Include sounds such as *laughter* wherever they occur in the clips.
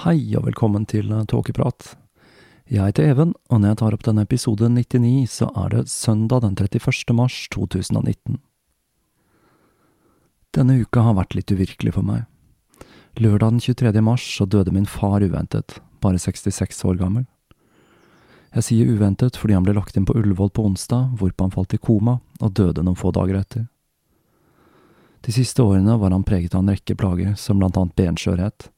Hei og velkommen til Tåkeprat. Jeg heter Even, og når jeg tar opp denne episode 99, så er det søndag den 31. mars 2019. Denne uka har vært litt uvirkelig for meg. Lørdag den 23. mars så døde min far uventet, bare 66 år gammel. Jeg sier uventet fordi han ble lagt inn på Ullevål på onsdag, hvorpå han falt i koma og døde noen få dager etter. De siste årene var han preget av en rekke plager, som blant annet benskjørhet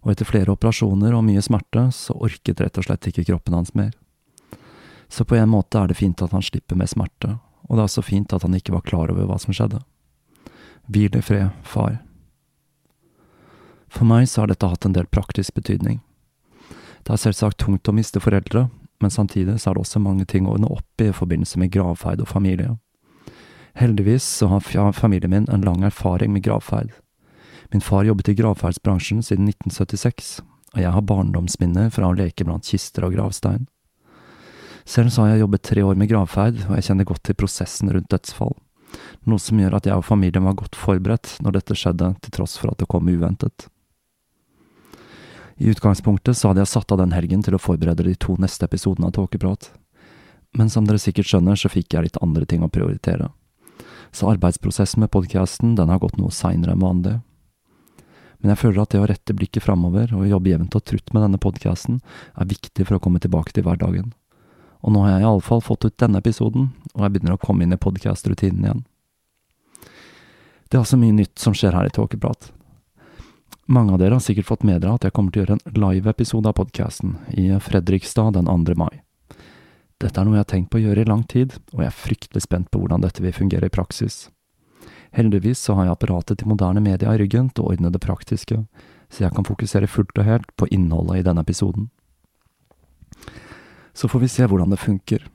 og etter flere operasjoner og mye smerte, så orket rett og slett ikke kroppen hans mer. Så på en måte er det fint at han slipper med smerte, og det er også fint at han ikke var klar over hva som skjedde. Hvil i fred, far. For meg så har dette hatt en del praktisk betydning. Det er selvsagt tungt å miste foreldre, men samtidig så er det også mange ting å ordne opp i i forbindelse med gravferd og familie. Heldigvis så har familien min en lang erfaring med gravferd, Min far jobbet i gravferdsbransjen siden 1976, og jeg har barndomsminner fra å leke blant kister og gravstein. Selv så har jeg jobbet tre år med gravferd, og jeg kjenner godt til prosessen rundt dødsfall, noe som gjør at jeg og familien var godt forberedt når dette skjedde, til tross for at det kom uventet. I utgangspunktet så hadde jeg satt av den helgen til å forberede de to neste episodene av Tåkeprat, men som dere sikkert skjønner, så fikk jeg litt andre ting å prioritere. Så arbeidsprosessen med podkasten, den har gått noe seinere enn vanlig men jeg føler at det å rette blikket framover og jobbe jevnt og trutt med denne podkasten er viktig for å komme tilbake til hverdagen. Og nå har jeg iallfall fått ut denne episoden, og jeg begynner å komme inn i podkast-rutinen igjen. Det er altså mye nytt som skjer her i Tåkeprat. Mange av dere har sikkert fått med dere at jeg kommer til å gjøre en live-episode av podkasten i Fredrikstad den 2. mai. Dette er noe jeg har tenkt på å gjøre i lang tid, og jeg er fryktelig spent på hvordan dette vil fungere i praksis. Heldigvis så har jeg apparatet til moderne media i ryggen til å ordne det praktiske, så jeg kan fokusere fullt og helt på innholdet i denne episoden. Så får vi se hvordan det funker.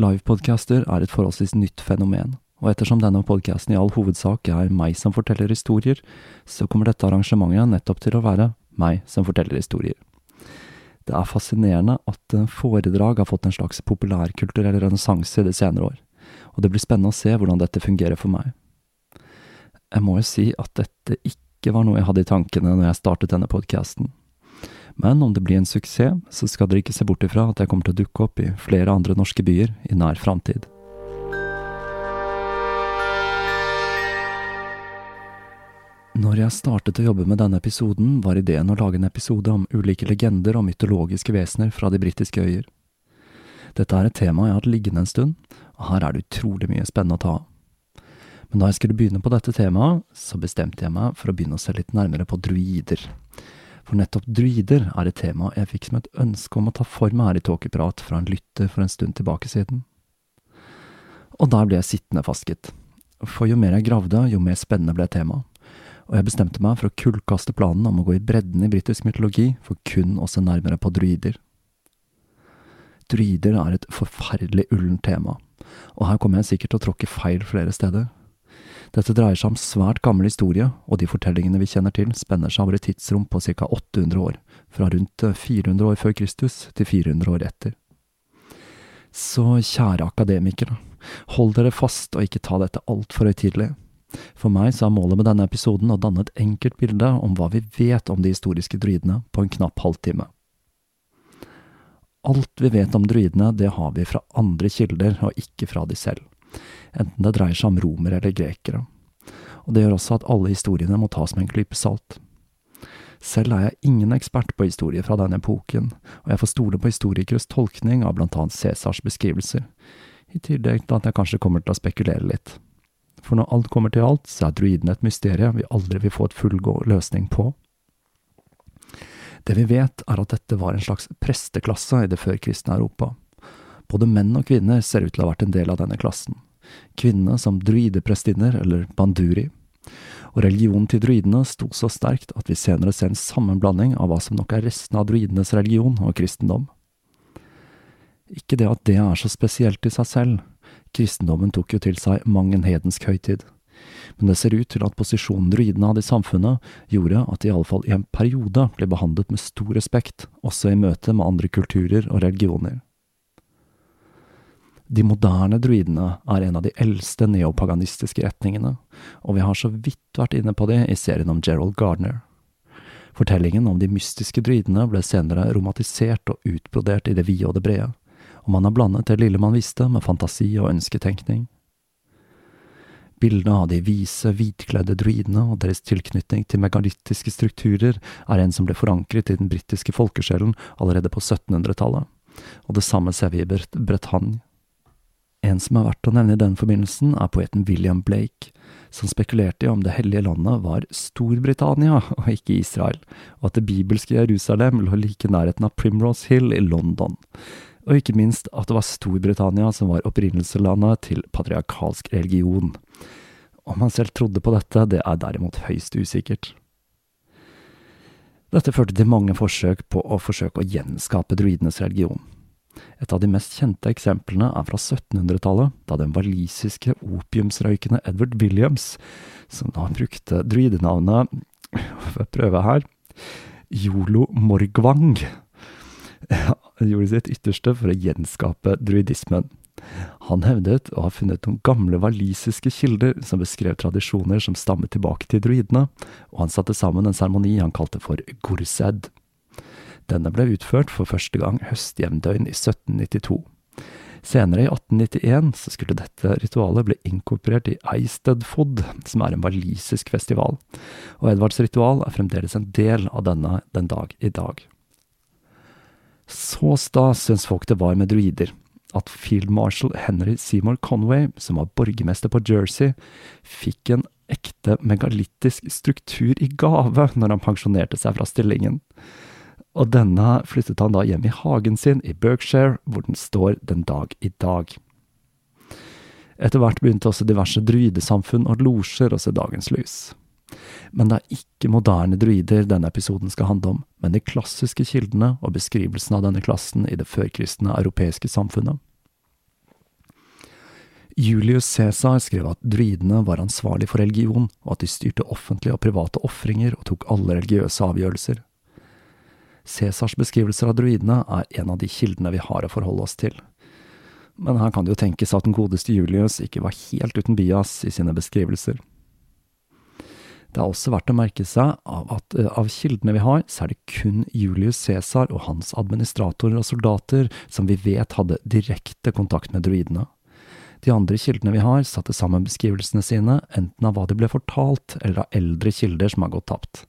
Livepodcaster er et forholdsvis nytt fenomen, og ettersom denne podcasten i all hovedsak er meg som forteller historier, så kommer dette arrangementet nettopp til å være meg som forteller historier. Det er fascinerende at foredrag har fått en slags populærkulturell renessanse i de senere år, og det blir spennende å se hvordan dette fungerer for meg. Jeg må jo si at dette ikke var noe jeg hadde i tankene når jeg startet denne podkasten. Men om det blir en suksess, så skal dere ikke se bort ifra at jeg kommer til å dukke opp i flere andre norske byer i nær framtid. Når jeg startet å jobbe med denne episoden, var ideen å lage en episode om ulike legender og mytologiske vesener fra de britiske øyer. Dette er et tema jeg har hatt liggende en stund, og her er det utrolig mye spennende å ta av. Men da jeg skulle begynne på dette temaet, så bestemte jeg meg for å begynne å se litt nærmere på druider. For nettopp druider er et tema jeg fikk som et ønske om å ta for meg her i Tåkeprat fra en lytter for en stund tilbake siden. Og der ble jeg sittende fasket. For jo mer jeg gravde, jo mer spennende ble temaet. og jeg bestemte meg for å kullkaste planen om å gå i bredden i britisk mytologi for kun å se nærmere på druider. Druider er et forferdelig ullent tema, og her kommer jeg sikkert til å tråkke feil flere steder. Dette dreier seg om svært gammel historie, og de fortellingene vi kjenner til, spenner seg over et tidsrom på ca 800 år, fra rundt 400 år før Kristus til 400 år etter. Så kjære akademikere, hold dere fast og ikke ta dette altfor høytidelig. For meg så er målet med denne episoden å danne et enkelt bilde om hva vi vet om de historiske druidene på en knapp halvtime. Alt vi vet om druidene, det har vi fra andre kilder, og ikke fra de selv, enten det dreier seg om romere eller grekere. Og det gjør også at alle historiene må tas med en klype salt. Selv er jeg ingen ekspert på historie fra denne epoken, og jeg får stole på historikeres tolkning av blant annet Cæsars beskrivelser, i tillegg til at jeg kanskje kommer til å spekulere litt. For når alt kommer til alt, så er druidene et mysterium vi aldri vil få et fullgod løsning på. Det vi vet, er at dette var en slags presteklasse i det førkristne Europa. Både menn og kvinner ser ut til å ha vært en del av denne klassen. Kvinnene som druideprestinner, eller banduri. Og religionen til druidene sto så sterkt at vi senere ser en sammenblanding av hva som nok er restene av druidenes religion og kristendom. Ikke det at det er så spesielt i seg selv, kristendommen tok jo til seg mang en hedensk høytid men det ser ut til at posisjonen druidene hadde i samfunnet, gjorde at de iallfall i en periode ble behandlet med stor respekt, også i møte med andre kulturer og religioner. De moderne druidene er en av de eldste neopaganistiske retningene, og vi har så vidt vært inne på det i serien om Gerald Gardner. Fortellingen om de mystiske druidene ble senere romantisert og utbrodert i det vide og det brede, og man har blandet det lille man visste med fantasi og ønsketenkning. Bildene av de vise, hvitkledde druidene og deres tilknytning til megalittiske strukturer er en som ble forankret i den britiske folkesjelen allerede på 1700-tallet, og det samme ser vi i Bretagne. En som er verdt å nevne i den forbindelsen, er poeten William Blake, som spekulerte i om det hellige landet var Storbritannia og ikke Israel, og at det bibelske Jerusalem lå like nærheten av Primrose Hill i London og ikke minst at det var Storbritannia som var opprinnelseslandet til patriarkalsk religion. Om han selv trodde på dette, det er derimot høyst usikkert. Dette førte til mange forsøk på å forsøke å gjenskape druidenes religion. Et av de mest kjente eksemplene er fra 1700-tallet, da den walisiske opiumsrøykende Edward Williams, som da brukte druidenavnet Får prøve her Jolo Morgwang, *laughs* gjorde sitt ytterste for å gjenskape druidismen. Han hevdet å ha funnet noen gamle walisiske kilder som beskrev tradisjoner som stammet tilbake til druidene, og han satte sammen en seremoni han kalte for gorsed. Denne ble utført for første gang høstjevndøgn i 1792. Senere, i 1891, så skulle dette ritualet bli inkorporert i Eistedfod, som er en walisisk festival, og Edvards ritual er fremdeles en del av denne den dag i dag. Så stas syns folk det var med druider at field marshal Henry Seymour Conway, som var borgermester på Jersey, fikk en ekte megalittisk struktur i gave når han pensjonerte seg fra stillingen. Og denne flyttet han da hjem i hagen sin i Berkshire, hvor den står den dag i dag. Etter hvert begynte også diverse druidesamfunn og losjer å se dagens lys. Men det er ikke moderne druider denne episoden skal handle om, men de klassiske kildene og beskrivelsen av denne klassen i det førkristne europeiske samfunnet. Julius Cæsar skrev at druidene var ansvarlig for religion, og at de styrte offentlige og private ofringer og tok alle religiøse avgjørelser. Cæsars beskrivelser av druidene er en av de kildene vi har å forholde oss til. Men her kan det jo tenkes at den godeste Julius ikke var helt uten bias i sine beskrivelser. Det er også verdt å merke seg av at uh, av kildene vi har, så er det kun Julius Cæsar og hans administratorer og soldater som vi vet hadde direkte kontakt med druidene. De andre kildene vi har, satte sammen beskrivelsene sine, enten av hva de ble fortalt, eller av eldre kilder som har gått tapt.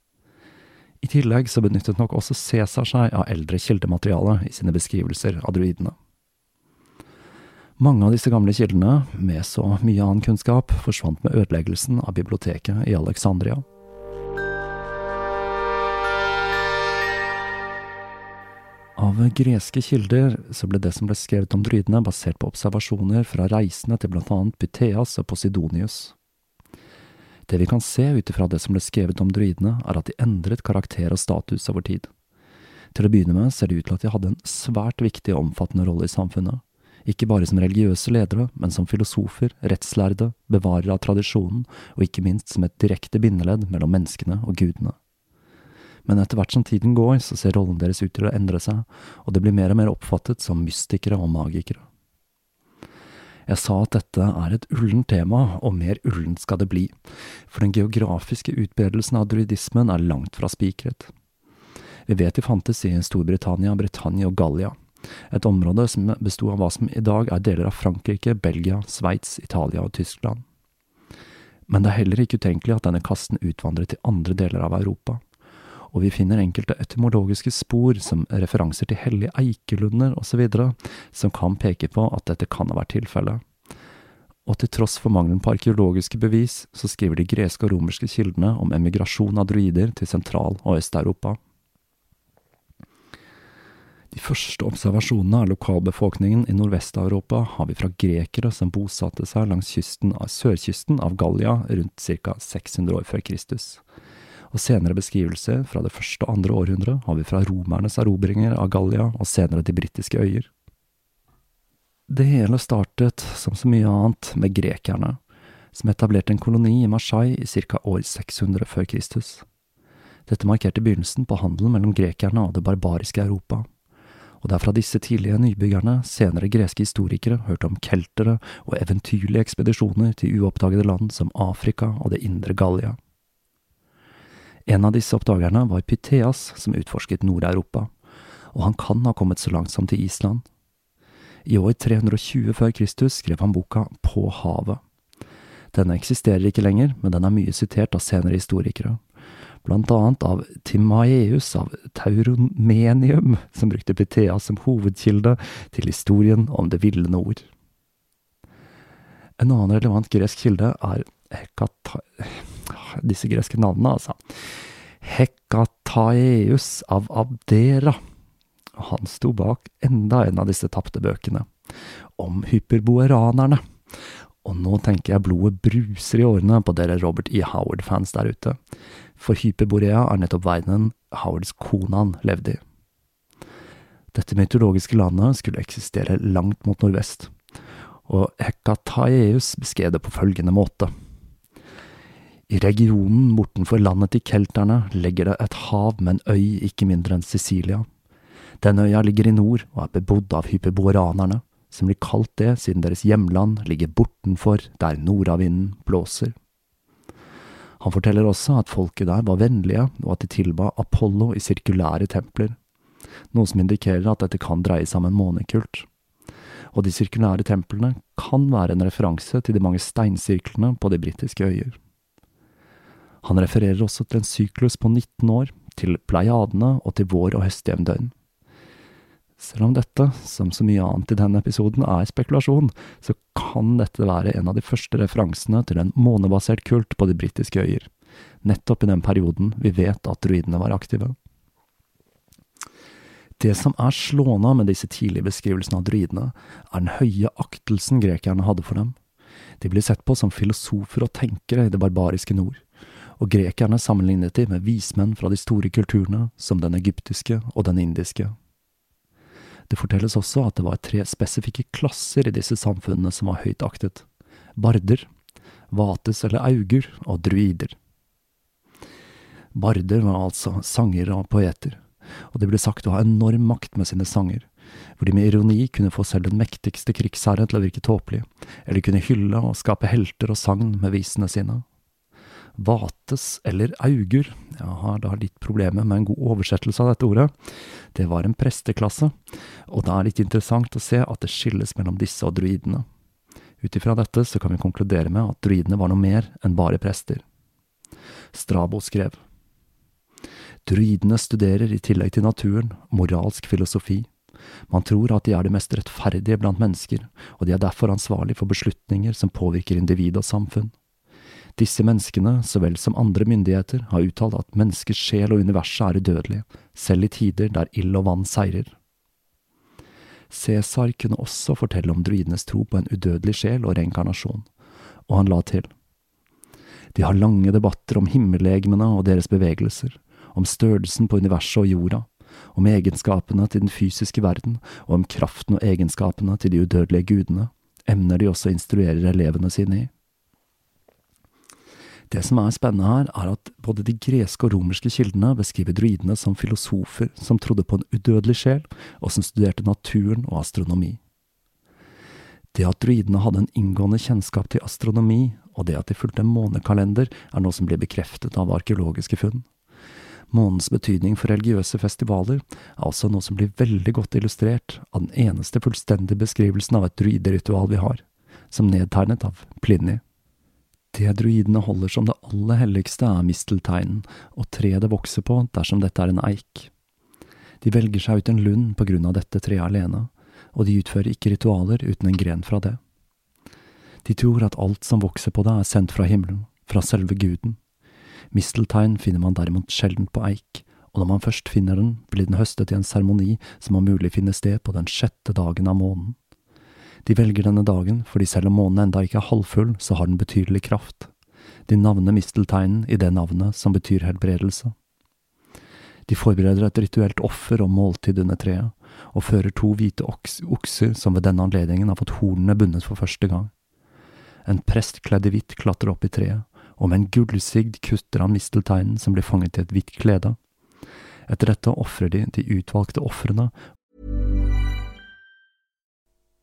I tillegg så benyttet nok også Cæsar seg av eldre kildemateriale i sine beskrivelser av druidene. Mange av disse gamle kildene, med så mye annen kunnskap, forsvant med ødeleggelsen av biblioteket i Alexandria. Av greske kilder så ble det som ble skrevet om druidene, basert på observasjoner fra reisende til blant annet Pytheas og Posidonius. Det vi kan se ut ifra det som ble skrevet om druidene, er at de endret karakter og status over tid. Til å begynne med ser det ut til at de hadde en svært viktig og omfattende rolle i samfunnet, ikke bare som religiøse ledere, men som filosofer, rettslærde, bevarere av tradisjonen, og ikke minst som et direkte bindeledd mellom menneskene og gudene. Men etter hvert som tiden går, så ser rollen deres ut til å endre seg, og det blir mer og mer oppfattet som mystikere og magikere. Jeg sa at dette er et ullent tema, og mer ullent skal det bli, for den geografiske utbredelsen av druidismen er langt fra spikret. Vi vet de fantes i Storbritannia, Britannia og Gallia, et område som besto av hva som i dag er deler av Frankrike, Belgia, Sveits, Italia og Tyskland. Men det er heller ikke utenkelig at denne kasten utvandret til andre deler av Europa, og vi finner enkelte etymologiske spor som referanser til hellige eikelunder osv., som kan peke på at dette kan ha vært tilfellet. Og til tross for mangelen på arkeologiske bevis, så skriver de greske og romerske kildene om emigrasjon av druider til Sentral- og Øst-Europa. De første observasjonene av lokalbefolkningen i Nordvest-Europa har vi fra grekere som bosatte seg langs kysten sørkysten av Gallia rundt ca. 600 år før Kristus. Og senere beskrivelser fra det første og andre århundret har vi fra romernes erobringer av Gallia og senere de britiske øyer. Det hele startet, som så mye annet, med grekerne, som etablerte en koloni i Marseille i ca. år 600 før Kristus. Dette markerte begynnelsen på handelen mellom grekerne og det barbariske Europa og det er fra disse tidlige nybyggerne senere greske historikere hørte om keltere og eventyrlige ekspedisjoner til uoppdagede land som Afrika og det indre Gallia. En av disse oppdagerne var Pytheas, som utforsket Nord-Europa, og han kan ha kommet så langt som til Island. I år 320 før Kristus skrev han boka På havet. Denne eksisterer ikke lenger, men den er mye sitert av senere historikere, blant annet av Timaeus av Tauromenium, som brukte Pythea som hovedkilde til historien om det ville nord. En annen relevant gresk kilde er Hekata... Disse greske navnene, altså. Hekataeus av Abdera. Han sto bak enda en av disse tapte bøkene, om hyperboeranerne. Og nå tenker jeg blodet bruser i årene på dere Robert E. Howard-fans der ute for Hyperborea er nettopp verdenen Howards Konan levde i. Dette mytologiske landet skulle eksistere langt mot nordvest, og Hekataeus beskrev det på følgende måte. I regionen bortenfor landet til kelterne ligger det et hav med en øy ikke mindre enn Sicilia. Denne øya ligger i nord og er bebodd av hyperboranerne, som blir kalt det siden deres hjemland ligger bortenfor der nordavinden blåser. Han forteller også at folket der var vennlige, og at de tilba Apollo i sirkulære templer, noe som indikerer at dette kan dreie seg om en månekult. Og de sirkulære templene kan være en referanse til de mange steinsirklene på de britiske øyer. Han refererer også til en syklus på 19 år, til pleiadene og til vår- og høstjevndøgn. Selv om dette, som så mye annet i denne episoden, er spekulasjon, så kan dette være en av de første referansene til en månebasert kult på de britiske øyer, nettopp i den perioden vi vet at druidene var aktive. Det som er slående med disse tidlige beskrivelsene av druidene, er den høye aktelsen grekerne hadde for dem. De blir sett på som filosofer og tenkere i det barbariske nord, og grekerne sammenlignet de med vismenn fra de store kulturene, som den egyptiske og den indiske. Det fortelles også at det var tre spesifikke klasser i disse samfunnene som var høyt aktet. Barder, vates eller auger og druider. Barder var altså sangere og poeter, og de ble sagt å ha enorm makt med sine sanger, hvor de med ironi kunne få selv den mektigste krigsherre til å virke tåpelig, eller kunne hylle og skape helter og sagn med visene sine. Vates eller augur, jeg har da litt problemer med en god oversettelse av dette ordet, det var en presteklasse, og det er litt interessant å se at det skilles mellom disse og druidene. Ut ifra dette så kan vi konkludere med at druidene var noe mer enn bare prester. Strabo skrev. Druidene studerer i tillegg til naturen moralsk filosofi. Man tror at de er det mest rettferdige blant mennesker, og de er derfor ansvarlig for beslutninger som påvirker individ og samfunn. Disse menneskene, så vel som andre myndigheter, har uttalt at menneskets sjel og universet er udødelige, selv i tider der ild og vann seirer. Cæsar kunne også fortelle om druidenes tro på en udødelig sjel og reinkarnasjon, og han la til. De har lange debatter om himmellegemene og deres bevegelser, om størrelsen på universet og jorda, om egenskapene til den fysiske verden og om kraften og egenskapene til de udødelige gudene, emner de også instruerer elevene sine i. Det som er spennende her, er at både de greske og romerske kildene beskriver druidene som filosofer som trodde på en udødelig sjel, og som studerte naturen og astronomi. Det at druidene hadde en inngående kjennskap til astronomi, og det at de fulgte en månekalender, er noe som blir bekreftet av arkeologiske funn. Månens betydning for religiøse festivaler er også noe som blir veldig godt illustrert av den eneste fullstendige beskrivelsen av et druideritual vi har, som nedtegnet av Pliny. Det druidene holder som det aller helligste er mistelteinen, og treet det vokser på dersom dette er en eik. De velger seg ut en lund på grunn av dette treet alene, og de utfører ikke ritualer uten en gren fra det. De tror at alt som vokser på det er sendt fra himmelen, fra selve guden. Misteltein finner man derimot sjelden på eik, og når man først finner den, blir den høstet i en seremoni som om mulig finner sted på den sjette dagen av månen. De velger denne dagen fordi selv om månen enda ikke er halvfull, så har den betydelig kraft. De navner mistelteinen i det navnet som betyr helbredelse. De forbereder et rituelt offer og måltid under treet, og fører to hvite oks okser som ved denne anledningen har fått hornene bundet for første gang. En prest kledd i hvitt klatrer opp i treet, og med en gullsigd kutter han mistelteinen som blir fanget i et hvitt klede. Etter dette ofrer de de utvalgte ofrene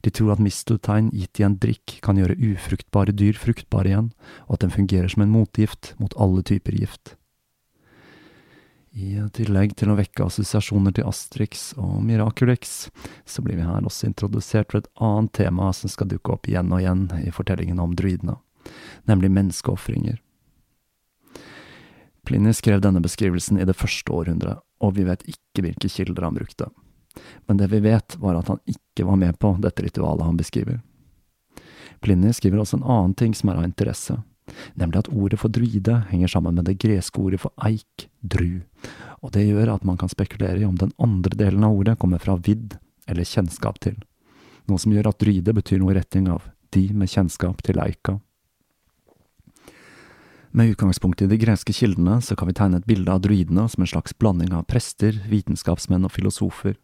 De tror at misteltein gitt i en drikk kan gjøre ufruktbare dyr fruktbare igjen, og at den fungerer som en motgift mot alle typer gift. I tillegg til å vekke assosiasjoner til Astrix og Miraculix, så blir vi her også introdusert for et annet tema som skal dukke opp igjen og igjen i fortellingen om druidene, nemlig menneskeofringer. Pliny skrev denne beskrivelsen i det første århundret, og vi vet ikke hvilke kilder han brukte. Men det vi vet, var at han ikke var med på dette ritualet han beskriver. Pliny skriver også en annen ting som er av interesse, nemlig at ordet for druide henger sammen med det greske ordet for eik, dru, og det gjør at man kan spekulere i om den andre delen av ordet kommer fra vidd eller kjennskap til, noe som gjør at druide betyr noe i retning av de med kjennskap til eika. Med utgangspunkt i de greske kildene så kan vi tegne et bilde av druidene som en slags blanding av prester, vitenskapsmenn og filosofer,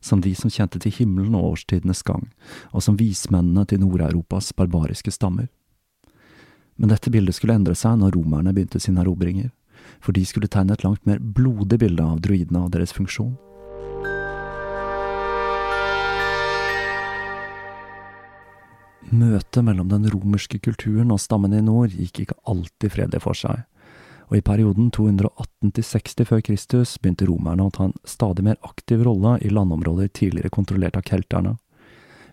som de som kjente til himmelen og årstidenes gang, og som vismennene til Nord-Europas barbariske stammer. Men dette bildet skulle endre seg når romerne begynte sine erobringer, for de skulle tegne et langt mer blodig bilde av druidene og deres funksjon. Møtet mellom den romerske kulturen og stammene i nord gikk ikke alltid fredelig for seg, og i perioden 218–60 før Kristus begynte romerne å ta en stadig mer aktiv rolle i landområder tidligere kontrollert av kelterne.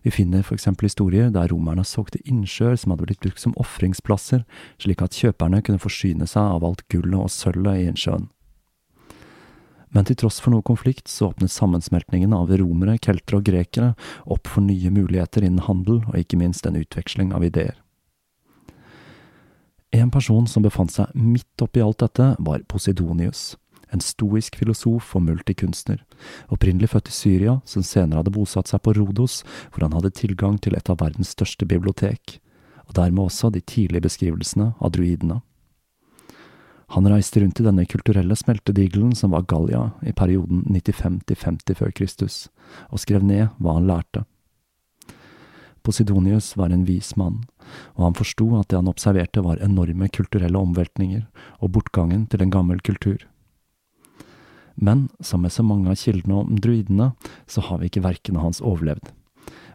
Vi finner for eksempel historier der romerne solgte innsjøer som hadde blitt brukt som ofringsplasser, slik at kjøperne kunne forsyne seg av alt gullet og sølvet i innsjøen. Men til tross for noe konflikt, så åpnet sammensmeltningen av romere, keltere og grekere opp for nye muligheter innen handel, og ikke minst en utveksling av ideer. En person som befant seg midt oppi alt dette, var Posidonius en stoisk filosof og multikunstner, opprinnelig født i Syria, som senere hadde bosatt seg på Rodos, hvor han hadde tilgang til et av verdens største bibliotek, og dermed også de tidlige beskrivelsene av druidene. Han reiste rundt i denne kulturelle smeltedigelen som var Gallia i perioden 95 til 50 før Kristus, og skrev ned hva han lærte. Posidonius var en vis mann, og han forsto at det han observerte var enorme kulturelle omveltninger og bortgangen til en gammel kultur. Men som med så mange av kildene om druidene, så har vi ikke verkene hans overlevd.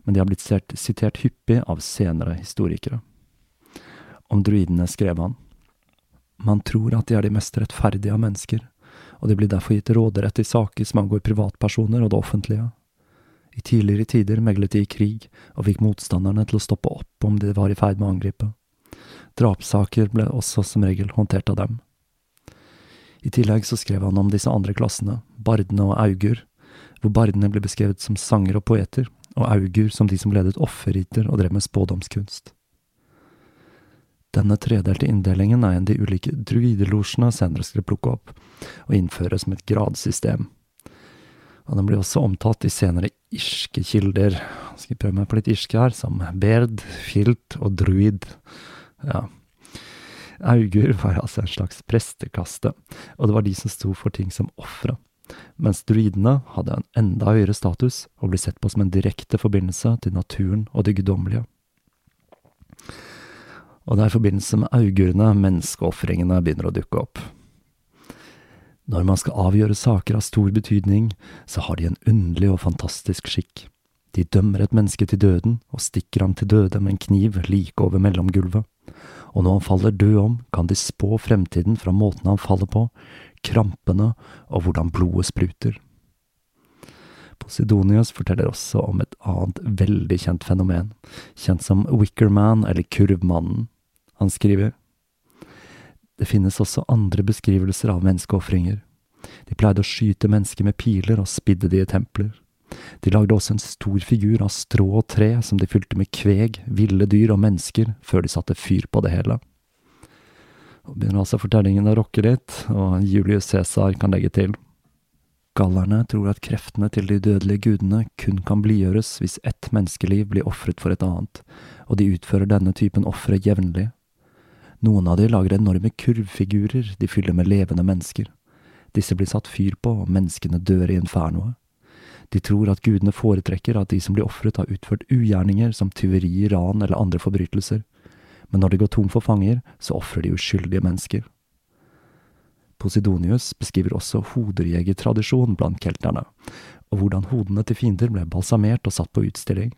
Men de har blitt sitert hyppig av senere historikere. Om druidene skrev han. Man tror at de er de mest rettferdige av mennesker, og de blir derfor gitt råderett i saker som angår privatpersoner og det offentlige. I tidligere tider meglet de i krig, og fikk motstanderne til å stoppe opp om de var i ferd med å angripe. Drapssaker ble også som regel håndtert av dem. I tillegg så skrev han om disse andre klassene, bardene og augur, hvor bardene ble beskrevet som sanger og poeter, og augur som de som ledet offerriter og drev med spådomskunst. Denne tredelte inndelingen er en de ulike druidelosjene senere skulle plukke opp, og innføre som et gradsystem. Og den blir også omtalt i senere irske kilder. Skal vi prøve meg på litt irske her, som berd, filt og druid. Ja, Augur var altså en slags prestekaste, og det var de som sto for ting som ofre, mens druidene hadde en enda høyere status og ble sett på som en direkte forbindelse til naturen og det guddommelige. Og det er i forbindelse med augurene menneskeofringene begynner å dukke opp. Når man skal avgjøre saker av stor betydning, så har de en underlig og fantastisk skikk. De dømmer et menneske til døden og stikker ham til døde med en kniv like over mellomgulvet og når han faller død om, kan de spå fremtiden fra måten han faller på, krampene og hvordan blodet spruter. Posidonius forteller også om et annet veldig kjent fenomen, kjent som Wickerman eller Kurvmannen. Han skriver Det finnes også andre beskrivelser av menneskeofringer. De pleide å skyte mennesker med piler og spidde de i templer. De lagde også en stor figur av strå og tre som de fylte med kveg, ville dyr og mennesker, før de satte fyr på det hele. Og begynner altså fortellingen å rokke litt, og Julius Cæsar kan legge til. Gallerne tror at kreftene til de dødelige gudene kun kan blidgjøres hvis ett menneskeliv blir ofret for et annet, og de utfører denne typen ofre jevnlig. Noen av de lager enorme kurvfigurer de fyller med levende mennesker. Disse blir satt fyr på, og menneskene dør i infernoet. De tror at gudene foretrekker at de som blir ofret, har utført ugjerninger som tyveri, ran eller andre forbrytelser, men når de går tom for fanger, så ofrer de uskyldige mennesker. Posidonius beskriver også hoderjegertradisjon blant kelterne, og hvordan hodene til fiender ble balsamert og satt på utstilling.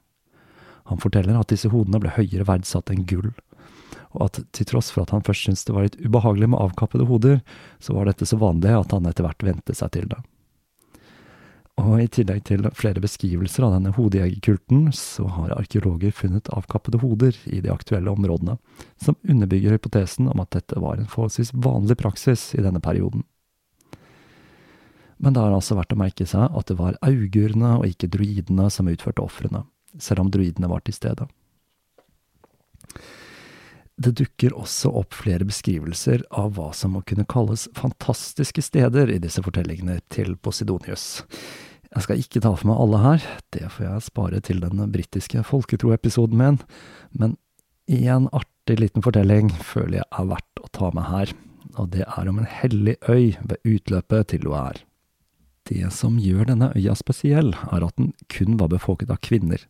Han forteller at disse hodene ble høyere verdsatt enn gull, og at til tross for at han først syntes det var litt ubehagelig med avkappede hoder, så var dette så vanlig at han etter hvert vente seg til det. Og i tillegg til flere beskrivelser av denne hodejegerkulten, så har arkeologer funnet avkappede hoder i de aktuelle områdene, som underbygger hypotesen om at dette var en forholdsvis vanlig praksis i denne perioden. Men det er altså verdt å merke seg at det var augurene og ikke druidene som utførte ofrene, selv om druidene var til stede. Det dukker også opp flere beskrivelser av hva som må kunne kalles fantastiske steder i disse fortellingene til Posidonius. Jeg skal ikke ta for meg alle her, det får jeg spare til den britiske folketroepisoden min, men en artig liten fortelling føler jeg er verdt å ta med her, og det er om en hellig øy ved utløpet til Loire. Det som gjør denne øya spesiell, er at den kun var befolket av kvinner.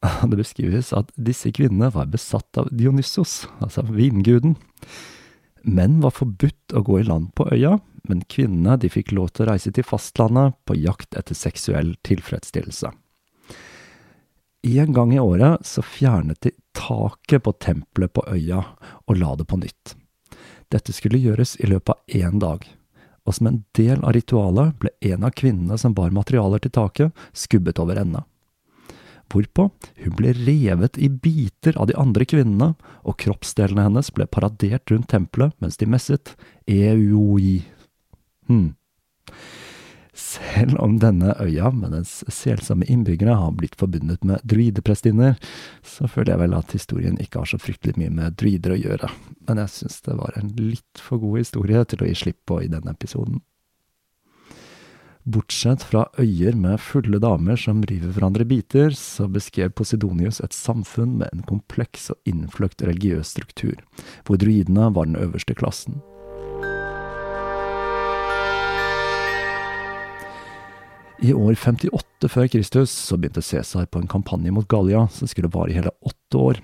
*laughs* Det beskrives at disse kvinnene var besatt av Dionysos, altså vinguden. Menn var forbudt å gå i land på øya, men kvinnene de fikk lov til å reise til fastlandet på jakt etter seksuell tilfredsstillelse. En gang i året så fjernet de taket på tempelet på øya og la det på nytt. Dette skulle gjøres i løpet av én dag, og som en del av ritualet ble en av kvinnene som bar materialer til taket, skubbet over ende. Hvorpå hun ble revet i biter av de andre kvinnene, og kroppsdelene hennes ble paradert rundt tempelet mens de messet EUI. Hm. Selv om denne øya med dens selsomme innbyggere har blitt forbundet med druideprestinner, så føler jeg vel at historien ikke har så fryktelig mye med druider å gjøre, men jeg syns det var en litt for god historie til å gi slipp på i denne episoden. Bortsett fra øyer med fulle damer som river hverandre i biter, så beskrev Posidonius et samfunn med en kompleks og innfløkt religiøs struktur, hvor druidene var den øverste klassen. I år 58 før Kristus så begynte Cæsar på en kampanje mot Gallia som skulle vare i hele åtte år,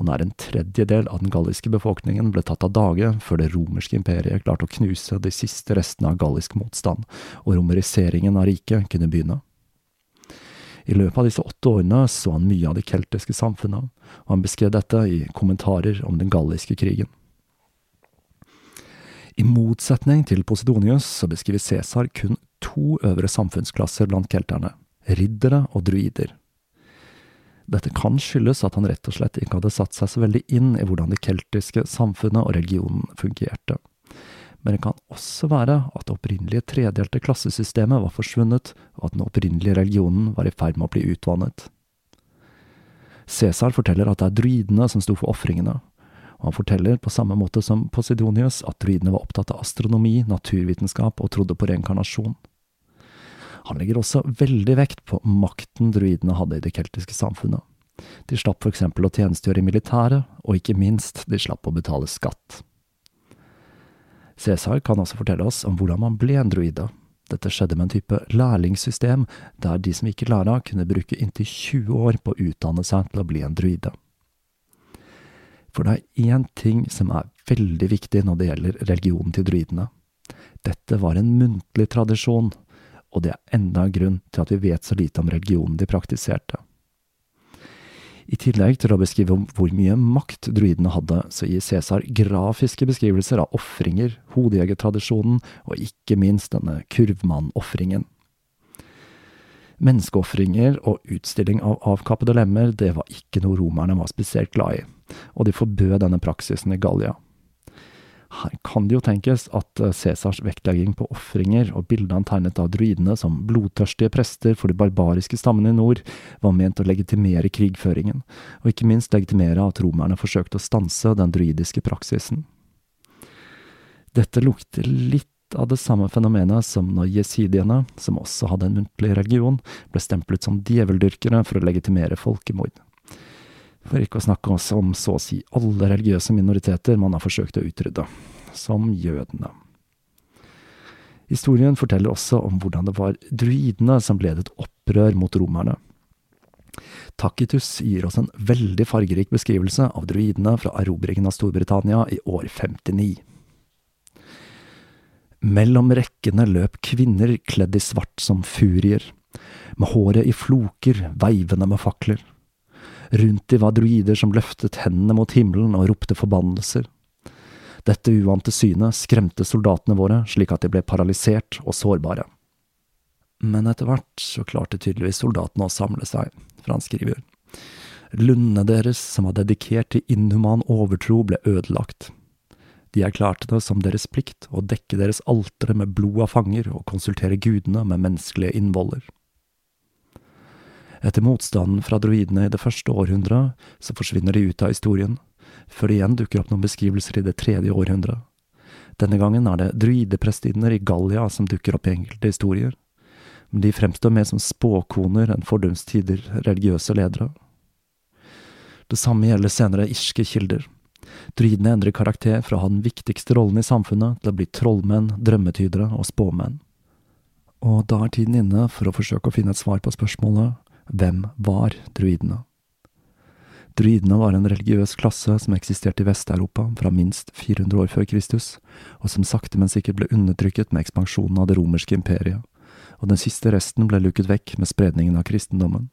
og nær en tredjedel av den galliske befolkningen ble tatt av dage før det romerske imperiet klarte å knuse de siste restene av gallisk motstand, og romeriseringen av riket kunne begynne. I løpet av disse åtte årene så han mye av de keltiske samfunna, og han beskrev dette i kommentarer om den galliske krigen. I motsetning til Posidonius så beskriver Cæsar kun to øvre samfunnsklasser blant kelterne, riddere og druider. Dette kan skyldes at han rett og slett ikke hadde satt seg så veldig inn i hvordan det keltiske samfunnet og religionen fungerte. Men det kan også være at det opprinnelige tredelte klassesystemet var forsvunnet, og at den opprinnelige religionen var i ferd med å bli utvannet. Cæsar forteller at det er druidene som sto for ofringene, og han forteller, på samme måte som Posidonius, at druidene var opptatt av astronomi, naturvitenskap og trodde på reinkarnasjon. Han legger også veldig vekt på makten druidene hadde i det keltiske samfunnet. De slapp for eksempel å tjenestegjøre i militæret, og ikke minst, de slapp å betale skatt. Cæsar kan også fortelle oss om hvordan man ble en druide. Dette skjedde med en type lærlingssystem, der de som gikk i læra, kunne bruke inntil 20 år på å utdanne seg til å bli en druide. For det er én ting som er veldig viktig når det gjelder religionen til druidene. Dette var en muntlig tradisjon, og det er enda en grunn til at vi vet så lite om religionen de praktiserte. I tillegg til å beskrive hvor mye makt druidene hadde, så gir Cæsar grafiske beskrivelser av ofringer, hodejegertradisjonen og ikke minst denne kurvmannofringen. Menneskeofringer og utstilling av avkappede lemmer, det var ikke noe romerne var spesielt glad i, og de forbød denne praksisen i Gallia. Her kan det jo tenkes at eh, Cæsars vektlegging på ofringer og bildene han tegnet av druidene som blodtørstige prester for de barbariske stammene i nord, var ment å legitimere krigføringen, og ikke minst legitimere at romerne forsøkte å stanse den druidiske praksisen. Dette lukter litt av det samme fenomenet som når jesidiene, som også hadde en muntlig religion, ble stemplet som djeveldyrkere for å legitimere folkemord. For ikke å snakke også om så å si alle religiøse minoriteter man har forsøkt å utrydde, som jødene. Historien forteller også om hvordan det var druidene som ledet opprør mot romerne. Tacitus gir oss en veldig fargerik beskrivelse av druidene fra erobringen av Storbritannia i år 59. Mellom rekkene løp kvinner kledd i svart som furier, med håret i floker, veivende med fakler. Rundt de var druider som løftet hendene mot himmelen og ropte forbannelser. Dette uante synet skremte soldatene våre slik at de ble paralysert og sårbare. Men etter hvert så klarte tydeligvis soldatene å samle seg, for han skriver. Lundene deres, som var dedikert til inhuman overtro, ble ødelagt. De erklærte det som deres plikt å dekke deres altre med blod av fanger og konsultere gudene med menneskelige innvoller. Etter motstanden fra druidene i det første århundret, så forsvinner de ut av historien, før det igjen dukker opp noen beskrivelser i det tredje århundret. Denne gangen er det druideprestinner i Gallia som dukker opp i enkelte historier, men de fremstår mer som spåkoner enn fordums tider religiøse ledere. Det samme gjelder senere irske kilder. Druidene endrer karakter fra å ha den viktigste rollen i samfunnet til å bli trollmenn, drømmetydere og spåmenn. Og da er tiden inne for å forsøke å finne et svar på spørsmålet hvem var druidene? Druidene var en religiøs klasse som eksisterte i Vest-Europa fra minst 400 år før Kristus, og som sakte, men sikkert ble undertrykket med ekspansjonen av det romerske imperiet, og den siste resten ble luket vekk med spredningen av kristendommen.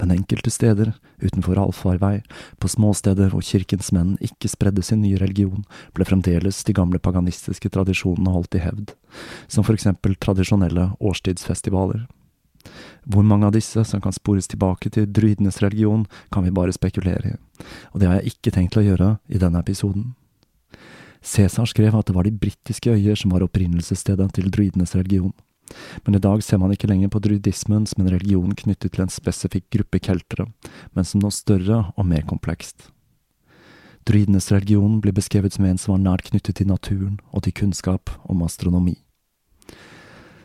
Men enkelte steder, utenfor allfarvei, på småsteder hvor kirkens menn ikke spredde sin nye religion, ble fremdeles de gamle paganistiske tradisjonene holdt i hevd, som for eksempel tradisjonelle årstidsfestivaler. Hvor mange av disse som kan spores tilbake til druidenes religion, kan vi bare spekulere i, og det har jeg ikke tenkt å gjøre i denne episoden. Cæsar skrev at det var de britiske øyer som var opprinnelsesstedet til druidenes religion, men i dag ser man ikke lenger på druidismen som en religion knyttet til en spesifikk gruppe keltere, men som noe større og mer komplekst. Druidenes religion blir beskrevet som en som var nært knyttet til naturen og til kunnskap om astronomi.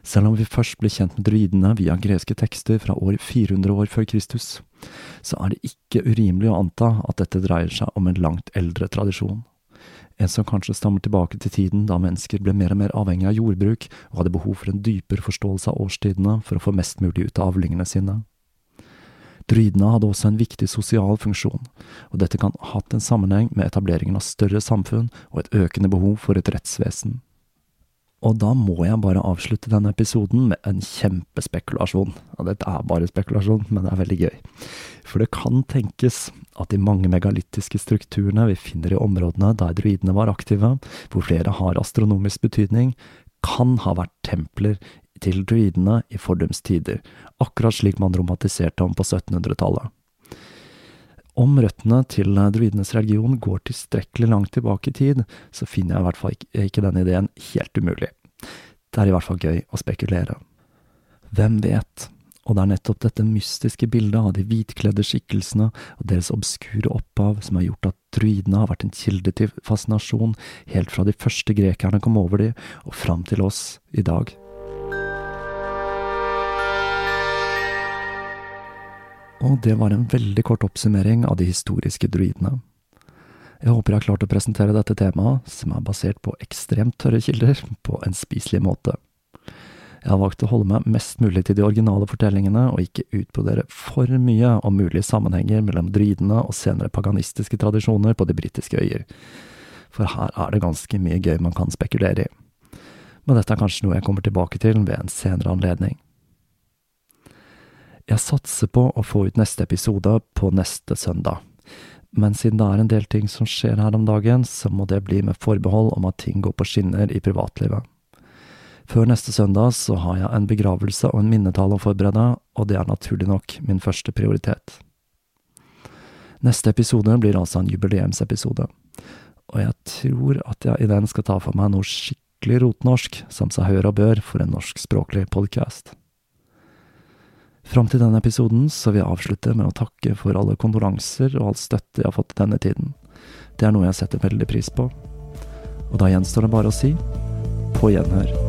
Selv om vi først ble kjent med druidene via greske tekster fra år 400 år før Kristus, så er det ikke urimelig å anta at dette dreier seg om en langt eldre tradisjon. En som kanskje stammer tilbake til tiden da mennesker ble mer og mer avhengig av jordbruk og hadde behov for en dypere forståelse av årstidene for å få mest mulig ut av avlingene sine. Druidene hadde også en viktig sosial funksjon, og dette kan ha hatt en sammenheng med etableringen av større samfunn og et økende behov for et rettsvesen. Og da må jeg bare avslutte denne episoden med en kjempespekulasjon. Og dette er bare spekulasjon, men det er veldig gøy. For det kan tenkes at de mange megalittiske strukturene vi finner i områdene der druidene var aktive, hvor flere har astronomisk betydning, kan ha vært templer til druidene i fordums tider, akkurat slik man romantiserte om på 1700-tallet. Om røttene til druidenes religion går tilstrekkelig langt tilbake i tid, så finner jeg i hvert fall ikke, denne ideen helt umulig. Det er i hvert fall gøy å spekulere. Hvem vet? Og det er nettopp dette mystiske bildet av de hvitkledde skikkelsene og deres obskure opphav som har gjort at druidene har vært en kilde til fascinasjon helt fra de første grekerne kom over de, og fram til oss i dag. Og det var en veldig kort oppsummering av de historiske druidene. Jeg håper jeg har klart å presentere dette temaet, som er basert på ekstremt tørre kilder, på en spiselig måte. Jeg har valgt å holde meg mest mulig til de originale fortellingene, og ikke utbrodere for mye om mulige sammenhenger mellom druidene og senere paganistiske tradisjoner på de britiske øyer. For her er det ganske mye gøy man kan spekulere i. Men dette er kanskje noe jeg kommer tilbake til ved en senere anledning. Jeg satser på å få ut neste episode på neste søndag. Men siden det er en del ting som skjer her om dagen, så må det bli med forbehold om at ting går på skinner i privatlivet. Før neste søndag så har jeg en begravelse og en minnetale å forberede, og det er naturlig nok min første prioritet. Neste episode blir altså en jubileumsepisode, og jeg tror at jeg i den skal ta for meg noe skikkelig rotnorsk, som seg hør og bør for en norskspråklig podkast. Fram til denne episoden så vil jeg avslutte med å takke for alle kondolanser og all støtte jeg har fått denne tiden. Det er noe jeg setter veldig pris på. Og da gjenstår det bare å si på gjenhør.